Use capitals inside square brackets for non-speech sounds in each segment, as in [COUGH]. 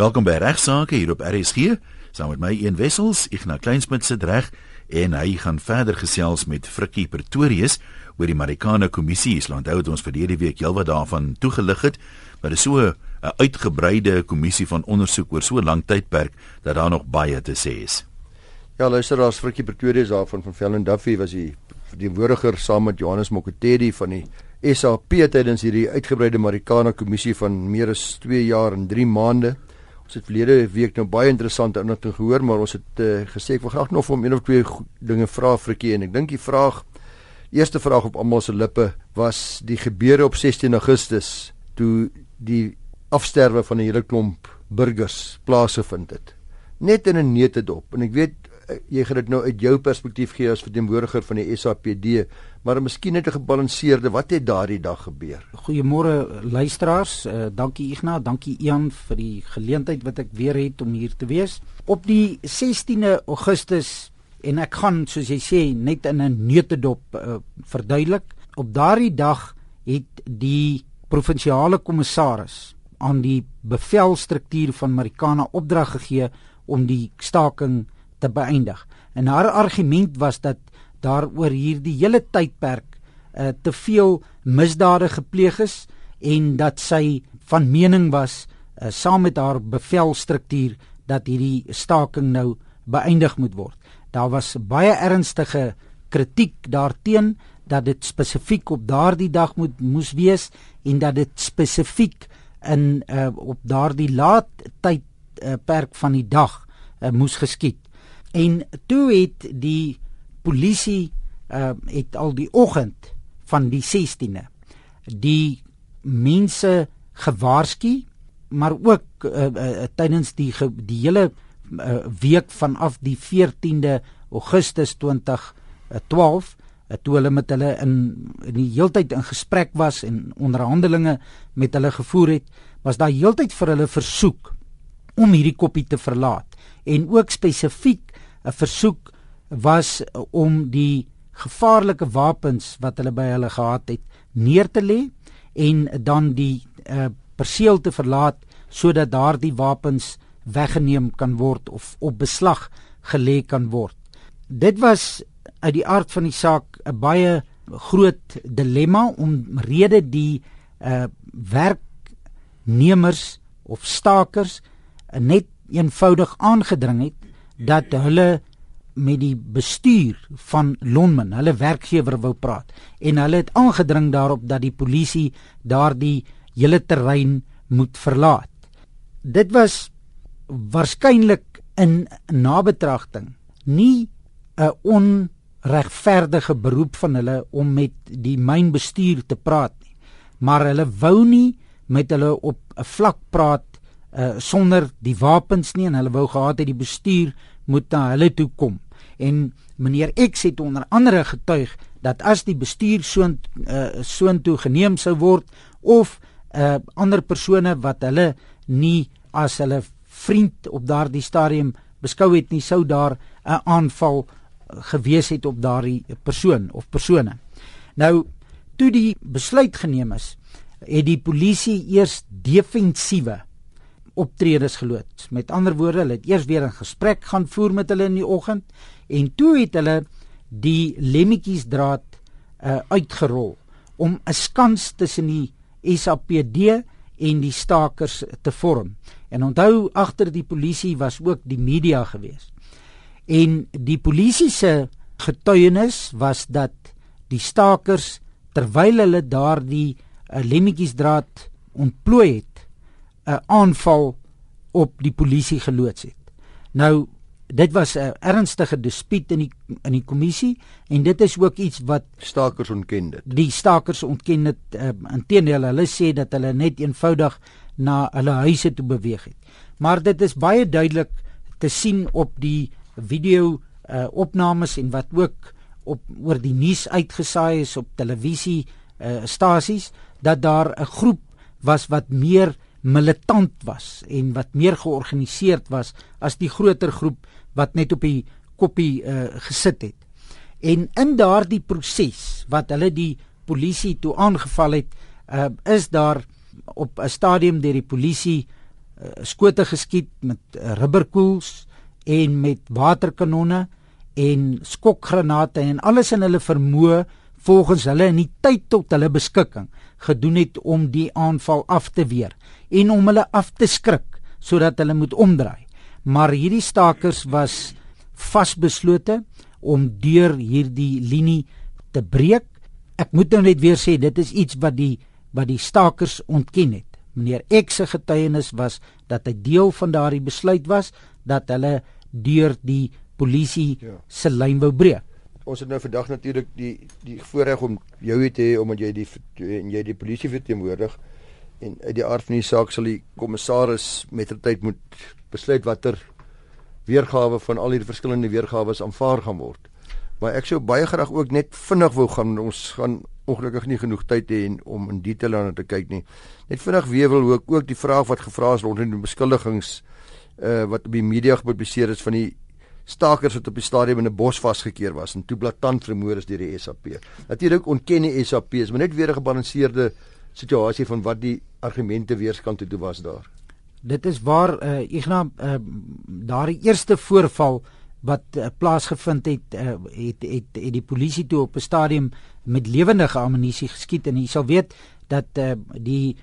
Welkom by Regsake hier op RSG. Saam met my een wessels, Ignas Kleinsmid sit reg en hy gaan verder gesels met Frikkie Pretorius oor die Marikana Kommissie. Ons onthou dit ons vir hierdie week heelwat daarvan toegelig het, maar dit is so 'n uitgebreide kommissie van ondersoek oor so 'n lang tydperk dat daar nog baie te sê is. Ja, luister, as Frikkie Pretorius daarvan van Velden Duffy was hy die woordiger saam met Johannes Mokotedi van die SAP tydens hierdie uitgebreide Marikana Kommissie van meer as 2 jaar en 3 maande. Ons het verlede week nou baie interessante inligting gehoor, maar ons het uh, gesê ek wil graag nog om een of twee dinge vra Frikkie en ek dink die vraag eerste vraag op almal se lippe was die gebeure op 16 Augustus toe die afsterwe van 'n hele klomp burgers plaasgevind het. Net in 'n neutedop en ek weet Eh, jy gaan dit nou uit jou perspektief gee as verteenwoordiger van die SAPD, maar miskien net 'n gebalanseerde wat het daardie dag gebeur? Goeiemôre luisteraars, uh, dankie Ignas, dankie Ian vir die geleentheid wat ek weer het om hier te wees. Op die 16de Augustus en ek gaan soos jy sê net in 'n neutedop uh, verduidelik. Op daardie dag het die provinsiale kommissaris aan die bevelstruktuur van Marikana opdrag gegee om die staking te beëindig. En haar argument was dat daar oor hierdie hele tydperk uh, te veel misdade gepleeg is en dat sy van mening was uh, saam met haar bevelstruktuur dat hierdie staking nou beëindig moet word. Daar was baie ernstige kritiek daarteen dat dit spesifiek op daardie dag moet moes wees en dat dit spesifiek in uh, op daardie laat tyd uh, perk van die dag uh, moes geskied. En toe het die polisie uh het al die oggend van die 16de die mense gewaarsku maar ook uh, uh, tydens die die hele uh, week vanaf die 14de Augustus 2012 uh, toe hulle met hulle in, in die heeltyd in gesprek was en onderhandelinge met hulle gevoer het was daar heeltyd vir hulle versoek om hierdie koppie te verlaat en ook spesifiek 'n versoek was om die gevaarlike wapens wat hulle by hulle gehad het neer te lê en dan die uh, perseel te verlaat sodat daardie wapens weggeneem kan word of op beslag gelê kan word. Dit was uit die aard van die saak 'n baie groot dilemma om rede die uh, werknemers of stakers uh, net eenvoudig aangedring het dat hulle met die bestuur van Lonmin, hulle werkgewer wou praat. En hulle het aangedring daarop dat die polisie daardie hele terrein moet verlaat. Dit was waarskynlik in nabetragting nie 'n onregverdige beroep van hulle om met die mynbestuur te praat nie, maar hulle wou nie met hulle op 'n vlak praat uh, sonder die wapens nie en hulle wou gehad het die bestuur moet na hulle toe kom. En meneer X het onder andere getuig dat as die bestuur so uh, soontoe geneem sou word of uh, ander persone wat hulle nie as hulle vriend op daardie stadium beskou het nie sou daar 'n aanval gewees het op daardie persoon of persone. Nou toe die besluit geneem is, het die polisie eers defensiewe optredes geloods. Met ander woorde, hulle het eers weer 'n gesprek gaan voer met hulle in die oggend en toe het hulle die lemmetjies draad uh, uitgerol om 'n skans tussen die SAPD en die stakers te vorm. En onthou agter die polisie was ook die media gewees. En die polisie se getuienis was dat die stakers terwyl hulle daardie uh, lemmetjies draad ontplooi het 'n aanval op die polisie geloods het. Nou dit was 'n ernstige dispuut in die in die kommissie en dit is ook iets wat stakers ontken dit. Die stakers ontken dit uh, inteendeel hulle sê dat hulle net eenvoudig na hulle huise toe beweeg het. Maar dit is baie duidelik te sien op die video uh, opnames en wat ook op oor die nuus uitgesaai is op televisie uh, stasies dat daar 'n groep was wat meer militant was en wat meer georganiseerd was as die groter groep wat net op die koppie uh, gesit het. En in daardie proses wat hulle die polisie toe aangeval het, uh, is daar op 'n stadium deur die polisie uh, skote geskiet met uh, rubberkoels en met waterkanonne en skokgranate en alles in hulle vermoë volgens hulle in die tyd tot hulle beskikking gedoen het om die aanval af te weer en om hulle af te skrik sodat hulle moet omdraai. Maar hierdie stakers was vasbeslote om deur hierdie linie te breek. Ek moet nou net weer sê dit is iets wat die wat die stakers ontken het. Meneer X se getuienis was dat hy deel van daardie besluit was dat hulle deur die polisie ja. se lyn wou breek ons het nou vandag natuurlik die die voorreg om jou te hê omdat jy die en jy die polisie verteenwoordig en uit die aard van die saak sal die kommissaris mettertyd moet besluit watter weergawe van al hierdie verskillende weergawe aanvaar gaan word. Maar ek sou baie graag ook net vinnig wou gaan ons gaan ongelukkig nie genoeg tyd hê om in detail aan te kyk nie. Net vinnig weer wil ook ook die vraag wat gevra is rondom die beskuldigings uh wat op die media gepubliseer is van die stakers wat op die stadium in 'n bos vasgekeer was en toe blaatant vermoor is deur die SAP. Natuurlik ontken die SAP, is maar net weer 'n gebalanseerde situasie van wat die argumente weerskant toe was daar. Dit is waar uh, Ignas uh, daardie eerste voorval wat uh, plaasgevind het, uh, het, het het het die polisie toe op 'n stadium met lewendige ammunisie geskiet en jy sal weet dat uh, die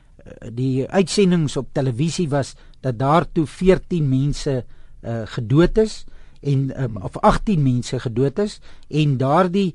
die uitsendings op televisie was dat daar toe 14 mense uh, gedood is. Uh, en um, of 18 mense gedood is en daardie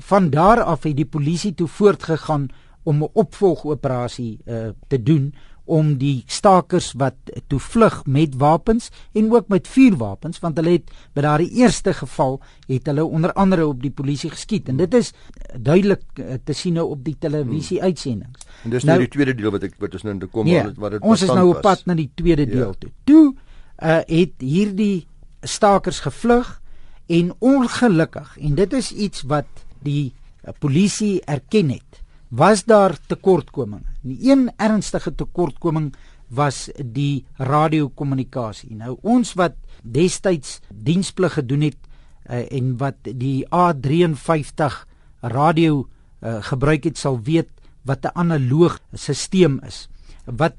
van daar af het die polisie toe voortgegaan om 'n opvolgoperasie uh, te doen om die stakers wat toe vlug met wapens en ook met vuurwapens want hulle het by daardie eerste geval het hulle onder andere op die polisie geskiet en dit is duidelik uh, te sien nou op die televisie uitsendings. En dis nou, nou die tweede deel wat ek wat ons nou te kom ja, wat dit Ons is nou op pad na die tweede ja. deel toe. Toe uh, het hierdie stakers gevlug en ongelukkig en dit is iets wat die uh, polisie erken het was daar tekortkominge. Die een ernstige tekortkoming was die radiokommunikasie. Nou ons wat destyds diensplig gedoen het uh, en wat die A53 radio uh, gebruik het sal weet wat 'n analoog stelsel is. Wat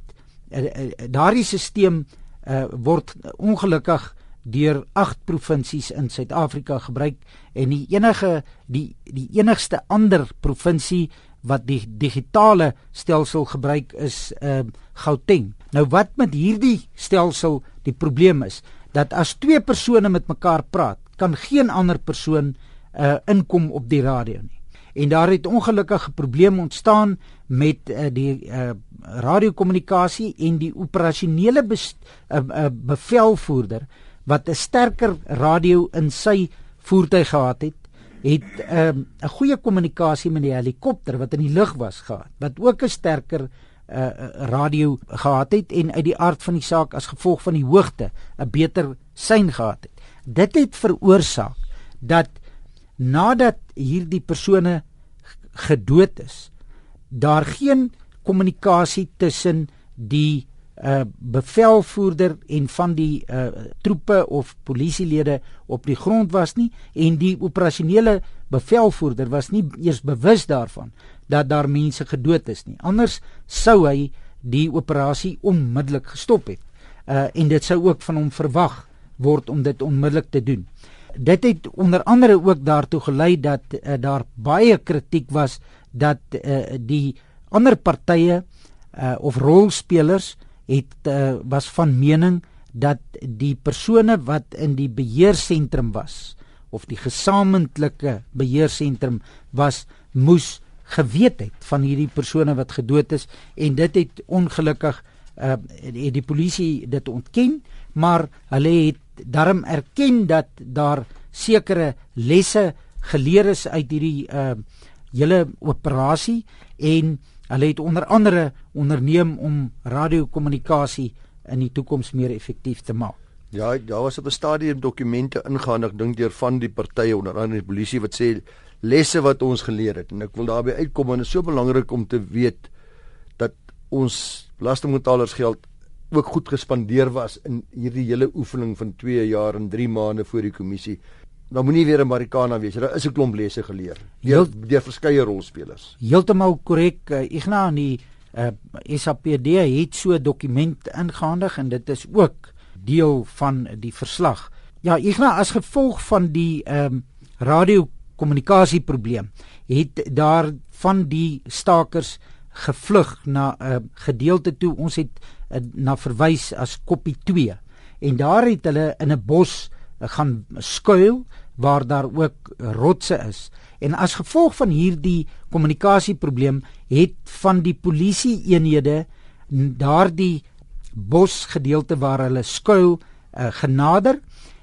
uh, uh, daardie stelsel uh, word ongelukkig deur 8 provinsies in Suid-Afrika gebruik en die enige die die enigste ander provinsie wat die digitale stelsel gebruik is uh Gauteng. Nou wat met hierdie stelsel die probleem is dat as twee persone met mekaar praat, kan geen ander persoon uh inkom op die radio nie. En daar het ongelukkige probleme ontstaan met uh, die uh radiokommunikasie en die operasionele uh, uh, bevelvoerder wat 'n sterker radio in sy voertuig gehad het, het 'n um, 'n goeie kommunikasie met die helikopter wat in die lug was gehad, wat ook 'n sterker uh, radio gehad het en uit die aard van die saak as gevolg van die hoogte 'n beter sein gehad het. Dit het veroorsaak dat nadat hierdie persone gedood is, daar geen kommunikasie tussen die uh bevelvoerder en van die uh troepe of polisielede op die grond was nie en die operasionele bevelvoerder was nie eers bewus daarvan dat daar mense gedood is nie. Anders sou hy die operasie onmiddellik gestop het. Uh en dit sou ook van hom verwag word om dit onmiddellik te doen. Dit het onder andere ook daartoe gelei dat uh, daar baie kritiek was dat uh, die ander partye uh of rolspelers het uh, was van mening dat die persone wat in die beheersentrum was of die gesamentlike beheersentrum was moes geweet het van hierdie persone wat gedood is en dit het ongelukkig uh, het die polisie dit ontken maar hulle het daarom erken dat daar sekere lesse geleer is uit hierdie uh, hele operasie en Hulle het onder andere onderneem om radiokommunikasie in die toekoms meer effektief te maak. Ja, daar was op 'n stadium dokumente ingaan, ek dink deur van die partye onder andere die polisie wat sê lesse wat ons geleer het en ek wil daarby uitkom en dit is so belangrik om te weet dat ons belastingbetalers geld ook goed gespandeer was in hierdie hele oefening van 2 jaar en 3 maande voor die kommissie dan moenie weer 'n Marikana wees. Daar is 'n klomp lesse geleer deur deur verskeie rolspelers. Heeltemal korrek, uh, Ignas, die Uh SAPD het so 'n dokument ingehandig en dit is ook deel van die verslag. Ja, Ignas as gevolg van die ehm um, radiokommunikasieprobleem het daar van die stakers gevlug na 'n uh, gedeelte toe. Ons het uh, na verwys as Koppie 2 en daar het hulle in 'n bos uh, gaan skuil waar daar ook rotse is. En as gevolg van hierdie kommunikasieprobleem het van die polisie eenhede daardie bosgedeelte waar hulle skuil uh, genader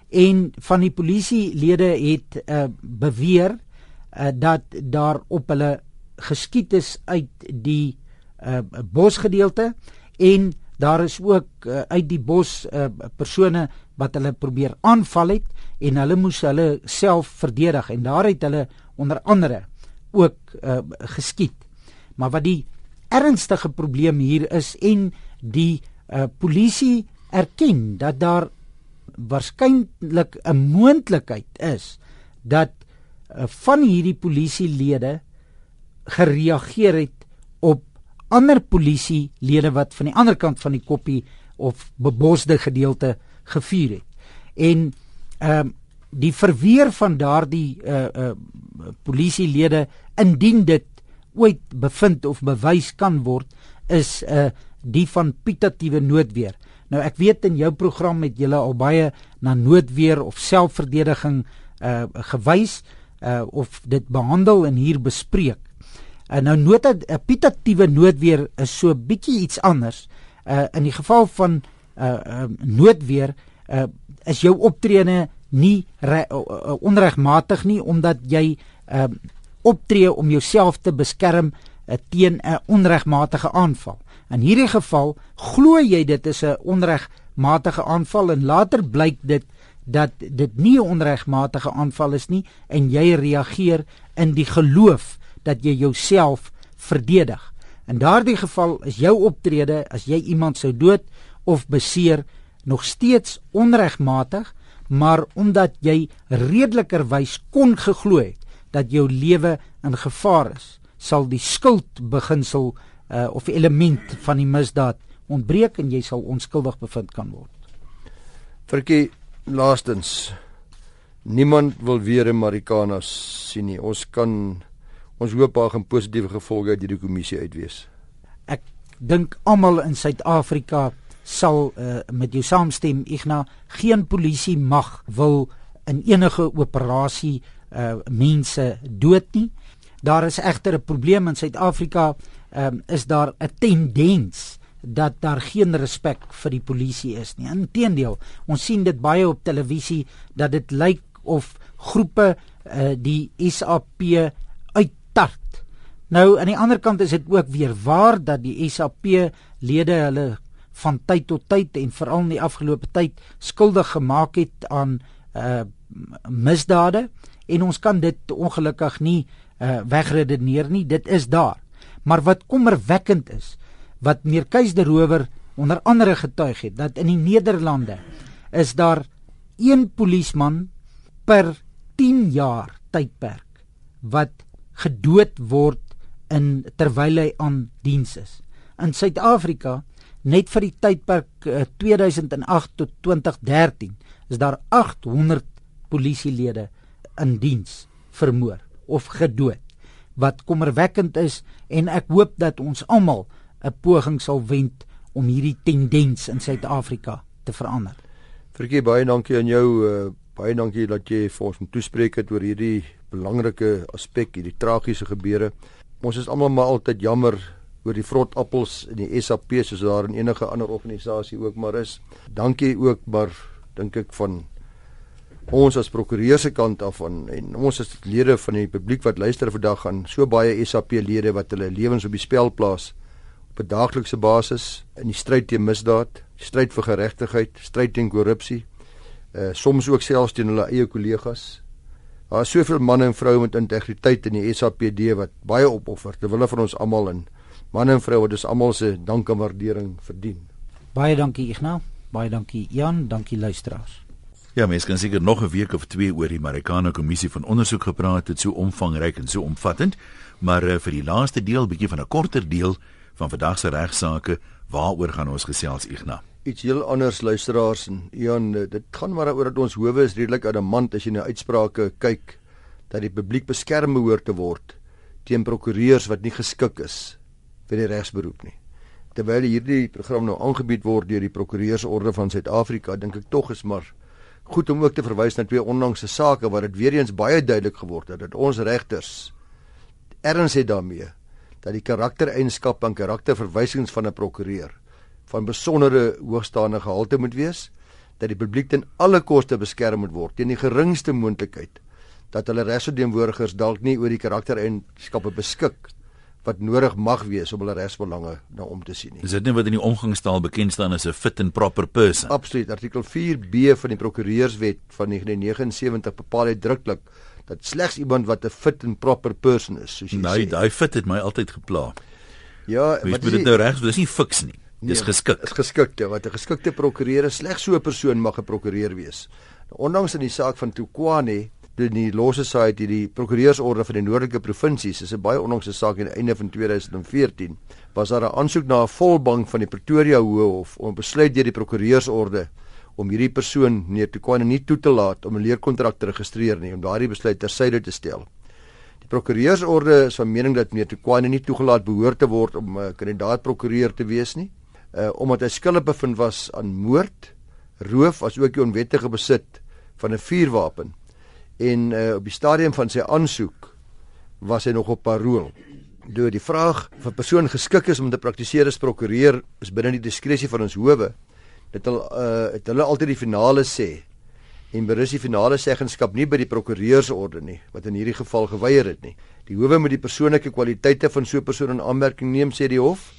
en van die polisielede het uh, beweer uh, dat daar op hulle geskiet is uit die uh, bosgedeelte en daar is ook uh, uit die bos uh, persone wat hulle probeer aanval het en hulle moes hulle self verdedig en daar het hulle onder andere ook uh, geskiet. Maar wat die ernstige probleem hier is en die uh, polisie erken dat daar waarskynlik 'n moontlikheid is dat uh, van hierdie polisielede gereageer het op ander polisielede wat van die ander kant van die koppie of bebosde gedeelte gevuur het. En ehm um, die verweer van daardie uh uh polisielede indien dit ooit bevind of bewys kan word is uh die van pitatiewe noodweer. Nou ek weet in jou program het julle al baie na noodweer of selfverdediging uh gewys uh of dit behandel en hier bespreek. En uh, nou nota 'n pitatiewe noodweer is so bietjie iets anders. Uh in die geval van uh noodweer uh is jou optrede nie re, uh, onregmatig nie omdat jy uh optree om jouself te beskerm uh, teen 'n onregmatige aanval. In hierdie geval glo jy dit is 'n onregmatige aanval en later blyk dit dat dit nie 'n onregmatige aanval is nie en jy reageer in die geloof dat jy jouself verdedig. In daardie geval is jou optrede as jy iemand sou dood of beseer nog steeds onregmatig, maar omdat jy redelikerwys kon geglo het dat jou lewe in gevaar is, sal die skuldbeginsel uh, of element van die misdaad ontbreek en jy sal onskuldig bevind kan word. Virkie laastens niemand wil weer 'n Marikana sien nie. Ons kan ons hoop daar gaan positiewe gevolge uit hierdie kommissie uitwees. Ek dink almal in Suid-Afrika sal uh, met jou saamstem Igna geen polisie mag wil in enige operasie uh, mense dood nie. Daar is egter 'n probleem in Suid-Afrika um, is daar 'n tendens dat daar geen respek vir die polisie is nie. Inteendeel, ons sien dit baie op televisie dat dit lyk of groepe uh, die SAP uittart. Nou aan die ander kant is dit ook weer waar dat die SAP lede hulle van tyd tot tyd en veral in die afgelope tyd skuldig gemaak het aan uh misdade en ons kan dit ongelukkig nie uh wegredeneer nie. Dit is daar. Maar wat kommerwekkend is, wat meneer Keis de Rower onder andere getuig het dat in die Nederlande is daar een polisieman per 10 jaar tydperk wat gedood word in terwyl hy aan diens is. In Suid-Afrika net vir die tydperk uh, 2008 tot 2013 is daar 800 polisielede in diens vermoor of gedood wat kommerwekkend is en ek hoop dat ons almal 'n poging sal wend om hierdie tendens in Suid-Afrika te verander. Virkie baie dankie aan jou uh, baie dankie dat jy vir ons moet toespreek het oor hierdie belangrike aspek, hierdie tragiese gebeure. Ons is almal maar altyd jammer oor die vrot appels in die SAP soos daar in enige ander organisasie ook maar is. Dankie ook maar dink ek van ons as prokureur se kant af van en ons as lede van die publiek wat luister vandag gaan so baie SAP lede wat hulle lewens op die spel plaas op 'n daaglikse basis in die stryd teen misdaad, stryd vir geregtigheid, stryd teen korrupsie. Uh soms ook selfs teen hulle eie kollegas. Daar is soveel manne en vroue met integriteit in die SAPD wat baie opoffer ter wille van ons almal en manne en vroue wat ons almal se dank en waardering verdien. Baie dankie Ignas. Baie dankie Jan, dankie luisteraars. Ja, mens kan seker nog 'n week of 2 oor die Marikana kommissie van ondersoek gepraat het, so omvangryk en so omvattend, maar uh, vir die laaste deel, bietjie van 'n korter deel van vandag se regsaake. Waaroor gaan ons gesels Ignas? Iets heel anders luisteraars en Ian, dit gaan maar oor dat ons howe is redelik adamant as jy na uitsprake kyk dat die publiek beskerm behoort te word teen prokureurs wat nie geskik is vir die regsberoep nie. Terwyl hierdie program nou aangebied word deur die Prokureursorde van Suid-Afrika, dink ek tog is maar goed om ook te verwys na twee onlangse sake waar dit weer eens baie duidelik geword het dat ons regters erns het daarmee dat die karaktereienskappe en karakterverwysings van 'n prokureur van besondere hoogstaande gehalte moet wees dat die publiek ten alle koste beskerm moet word teen die geringste moontlikheid dat hulle regsverteenwoordigers dalk nie oor die karaktereienskappe beskik wat nodig mag wees om hulle regsbelange na om te sien nie. Is dit nie wat in die omgangstaal bekend staan as 'n fit and proper person? Absoluut. Artikel 4B van die Prokureurswet van 1979 bepaal uitdruklik dat slegs iemand wat 'n fit and proper person is, soos jy nee, sê. Nee, daai fit het my altyd gepla. Ja, wat is dit nou reg? Dis nie fiks nie. Dis nee, geskik. Dis geskik, ja, wat 'n geskikte prokureur is, slegs so 'n persoon mag 'n prokureur wees. Nou, ondanks in die saak van Tukwane die, die Law Society die prokureursorde van die noordelike provinsies is 'n baie onlangse saak aan die einde van 2014 was daar 'n aansoek na 'n volbank van die Pretoria Hof om besluit deur die prokureursorde om hierdie persoon neer te kwaan en nie toe te laat om 'n leerkontrak te registreer nie om daardie besluit tersyde te stel. Die prokureursorde is van mening dat meneer Tukwane nie toegelaat behoort te word om 'n kandidaat prokureur te wees nie, uh, omdat hy skuldig bevind was aan moord, roof asook die onwettige besit van 'n vuurwapen en uh, op die stadium van sy aansoek was hy nog op parol. Deur die vraag of 'n persoon geskik is om te praktiseer as prokureur is binne die diskresie van ons howe. Dit al uh, het hulle altyd die finale sê en berus die finale seggenskap nie by die prokureursorde nie wat in hierdie geval geweier het nie. Die howe moet die persoonlike kwaliteite van so 'n persoon in aanmerking neem sê die hof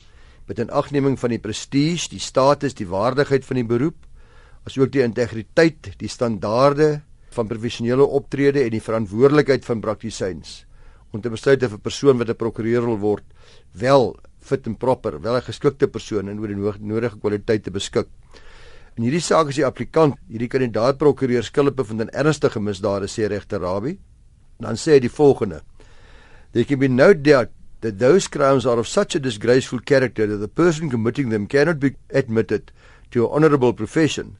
met 'n agneming van die prestige, die status, die waardigheid van die beroep asook die integriteit, die standaarde van professionele optrede en die verantwoordelikheid van praktisyns om te besluit of 'n persoon wat 'n prokureur wil word wel fit en proper, wel 'n geskikte persoon en oor die nodige kwaliteite beskik. In hierdie saak is die applikant, hierdie kandidaat prokureur skuldig bevind aan ernstige misdade sê regter Rabbi. Dan sê hy die volgende: There can be no doubt that those crimes are of such a disgraceful character that the person committing them cannot be admitted to a honorable profession.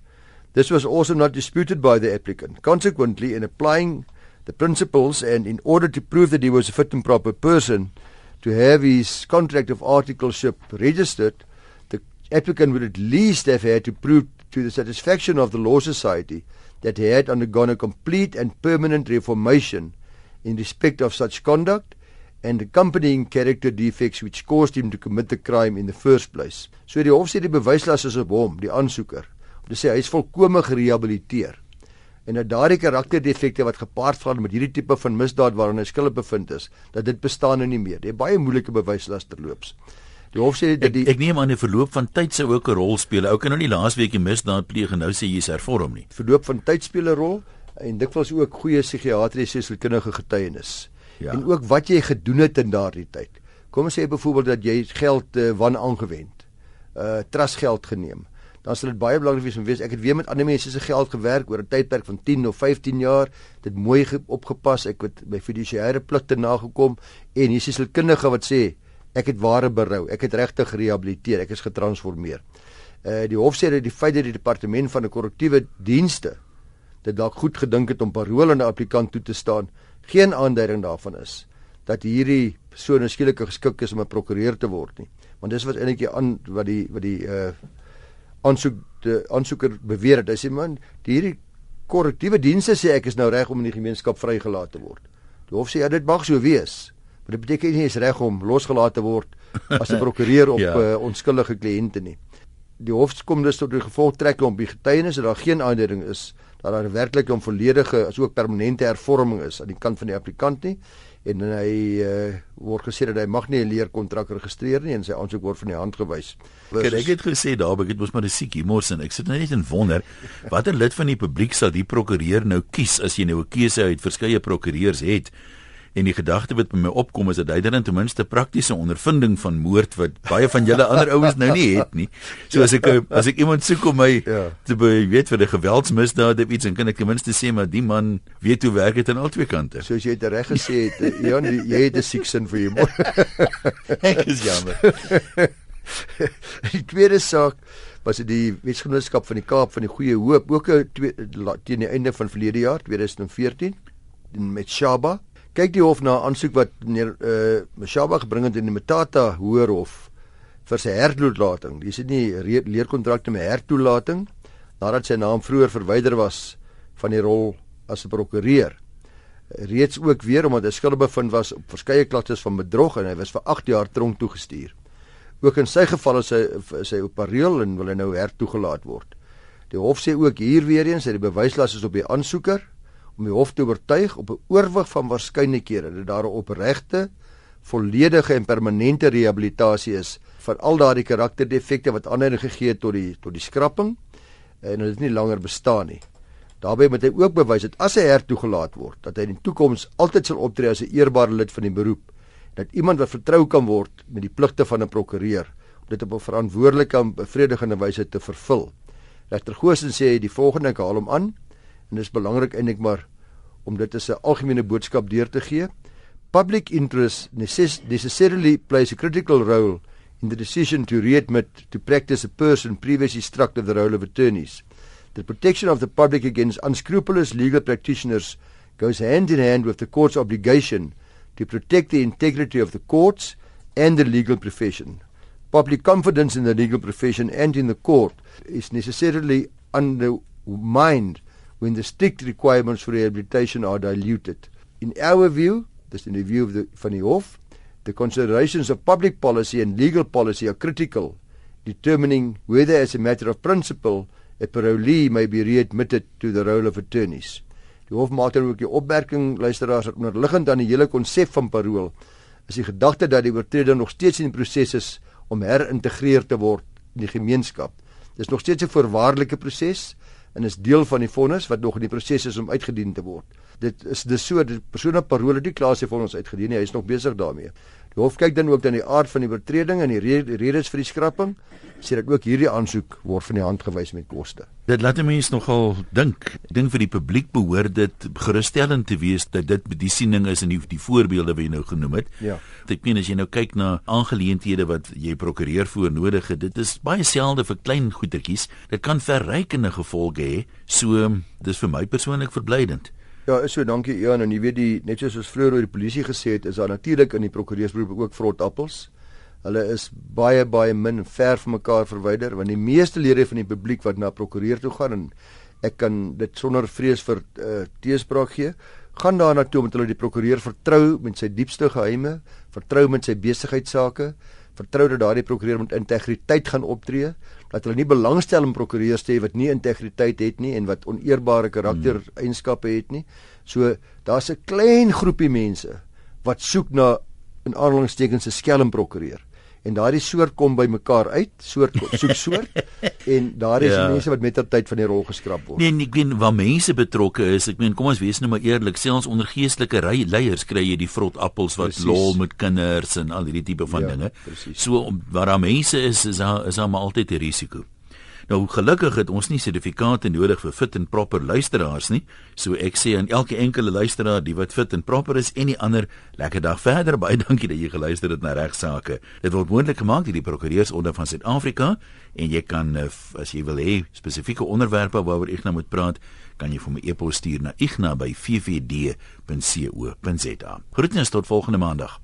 This was also not disputed by the applicant. Consequently, in applying the principles and in order to prove that he was a fit and proper person to have his contract of articleship registered, the applicant would at least have had to prove to the satisfaction of the Law Society that he had undergone a complete and permanent reformation in respect of such conduct and accompanying character defects which caused him to commit the crime in the first place. So die hof sê die bewyslas is op hom, die aansoeker. Dis sê hy is volkome gerehabiliteer. En dat daardie karakterdefekte wat gepaard gaan met hierdie tipe van misdaad waaraan hy skuldig bevind is, dat dit bestaan nou nie meer. Dit is baie moeilike bewyslas terloops. Die hof sê dat die ek, ek neem aan die verloop van tyd sou ook 'n rol speel. Ou kan nou nie laasweek 'n misdaad pleeg en nou sê jy's hervorm nie. Verloop van tyd speel 'n rol en dikwels ook goeie psigiatriese sielkundige getuienis. Ja. En ook wat jy gedoen het in daardie tyd. Kom ons sê byvoorbeeld dat jy geld uh, wan aangewend. Uh trustgeld geneem dan sal dit baie belangrik wees om weet ek het weer met ander mense se geld gewerk oor 'n tydperk van 10 of 15 jaar. Dit mooi opgepas. Ek het by fiduciêre pligte nagekom en hier is 'n kundige wat sê ek het ware berou. Ek het regtig gerehabiliteer. Ek is getransformeer. Uh die hof sê dat die feit dat die departement van die korrektiewe dienste dit dalk goed gedink het om parol aan 'n applikant toe te staan geen aanduiding daarvan is dat hierdie persoon skielik geskik is om 'n prokureur te word nie. Want dis wat eintlik aan wat die wat die uh aansoek die aansoeker beweer het. Hy sê man, die hierdie korrektiewe dienste sê ek is nou reg om in die gemeenskap vrygelaat te word. Die hof sê ja, dit mag so wees. Maar dit beteken nie jy is reg om losgelaat te word as 'n [LAUGHS] prokureur op ja. uh, onskuldige kliënte nie. Die hof kom dus tot die gevolgtrekking om die getuienis dat daar geen aanduiding is dat daar werklik 'n volledige asook permanente hervorming is aan die kant van die applikant nie en hy uh, word gesê dat hy mag nie 'n leerkontrak registreer nie en sy aansoek word van die hand gewys. Kyk, ek het gesê daar, ek het mos maar 'n siekie mos en ek sit net en wonder watter lid van die publiek sal die prokureur nou kies as jy nou 'n keuse uit verskeie prokureurs het En die gedagte wat by my opkom is dat hy dan ten minste praktiese ondervinding van moord wat baie van julle ander ouens nou nie het nie. So as ek [LAUGHS] as ek iemand soek om my ja. te be, weet vir 'n geweldsmisdaad of iets, dan kan ek ten minste sê maar die man weet hoe werk dit aan albei kante. Soos jy dit reg gesê het, Jan, jy het 'n siek sin vir humor. [LAUGHS] ek is jammer. [LAUGHS] die tweede saak was dit die wetsgenootskap van die Kaap van die Goeie Hoop ook teen die einde van verlede jaar 2014 met Shaba. Kyk die hof na 'n aansoek wat meneer uh, Shaba gebring het in die Metata Hoërhof vir sy hertoelating. Dis nie leerkontrakte met hertoelating nadat sy naam vroeër verwyder was van die rol as 'n prokureur. Reeds ook weer omdat hy skuldig bevind was op verskeie klagtes van bedrog en hy was vir 8 jaar tronk toegestuur. Ook in sy geval is hy sy op pareel en wil hy nou hertoegelaat word. Die hof sê ook hier weer eens dat die bewyslas is op die aansoeker om die hof te oortuig op 'n oorwig van waarskynlikhede dat daar 'n opregte, volledige en permanente rehabilitasie is van al daardie karakterdefekte wat aanleiding gegee het tot die tot die skrapping en dit nie langer bestaan nie. Daarbey moet hy ook bewys dat as hy hertoegelaat word, dat hy in die toekoms altyd sal optree as 'n eerbare lid van die beroep dat iemand wat vertrou kan word met die pligte van 'n prokureur om dit op 'n verantwoordelike en bevredigende wyse te vervul. Regter Goosen sê die volgende ek haal hom aan en dit is belangrik eintlik maar om dit as 'n algemene boodskap deur te gee. Public interest necessarily plays a critical role in the decision to readmit to practice a person previously struck of the role of attorneys. The protection of the public against unscrupulous legal practitioners goes hand in hand with the court's obligation to protect the integrity of the courts and the legal profession. Public confidence in the legal profession and in the court is necessarily undermined when the strict requirements for rehabilitation are diluted. In our view, this in the view of the van die hof, the considerations of public policy and legal policy are critical, determining whether as a matter of principle a parolee may be readmitted to the role of attorneys. Die hof maak dan ook die opmerking luisteraars dat onderliggend aan die hele konsep van parol is die gedagte dat die oortreder nog steeds in die proses is om herintegreer te word in die gemeenskap. Dis nog steeds 'n voorwaardelike proses en is deel van die vonnis wat nog in die proses is om uitgedien te word. Dit is dis so die persoon op parol het nie klaar sy vonnis uitgedien nie, hy is nog besig daarmee. Die hof kyk dan ook dan die aard van die oortreding en die redes vir die skrapping sê dat ook hierdie aansoek word van die hand gewys met koste. Dit laat mense nogal dink. Ek dink vir die publiek behoort dit gerusstellend te wees dat dit die siening is in die, die voorbeelde wat jy nou genoem het. Ja. Ek meen as jy nou kyk na aangeleenthede wat jy prokureer voor nodig het, dit is baie selde vir klein goedertjies. Dit kan verrykende gevolge hê. So dis vir my persoonlik verblydend. Ja, is so, dankie Ian en jy weet die net soos vroeër oor die polisie gesê het, is daar natuurlik in die prokureursberoep ook vrot appels. Hulle is baie baie min ver van mekaar verwyder want die meeste lede van die publiek wat na prokureur toe gaan en ek kan dit sonder vrees vir uh, teespraak gee, gaan daar na toe omdat hulle die prokureur vertrou met sy diepste geheime, vertrou met sy besigheidsake, vertrou dat daardie prokureur met integriteit gaan optree, dat hulle nie belangstel in prokureurs te hê wat nie integriteit het nie en wat oneerbare karaktereienskappe het nie. So daar's 'n klein groepie mense wat soek na 'n aanhalingstekens 'n skelm prokureur en daardie soort kom by mekaar uit, soort soek soort [LAUGHS] en daar is ja. mense wat met ter tyd van die rol geskraap word. Nee, ek weet waar mense betrokke is. Ek meen, kom ons wees nou maar eerlik, selfs onder geestelike leiers kry jy die vrot appels wat precies. lol met kinders en al hierdie tipe van ja, dinge. Precies. So waar daar mense is, is daar is daar maar altyd 'n risiko. Nou gelukkig het ons nie sertifikate nodig vir fit en proper luisteraars nie. So ek sê aan elke enkele luisteraar, die wat fit en proper is en die ander, lekker dag verder. Baie [LAUGHS] dankie dat jy geluister het na regsaake. Dit word moontlik gemaak deur die Prokureursorde van Suid-Afrika en jy kan eh, as jy wil hê spesifieke onderwerpe waaroor ek nou moet praat, kan jy vir my e-pos stuur na igna@ffd.co.za. Groetens tot volgende maandag.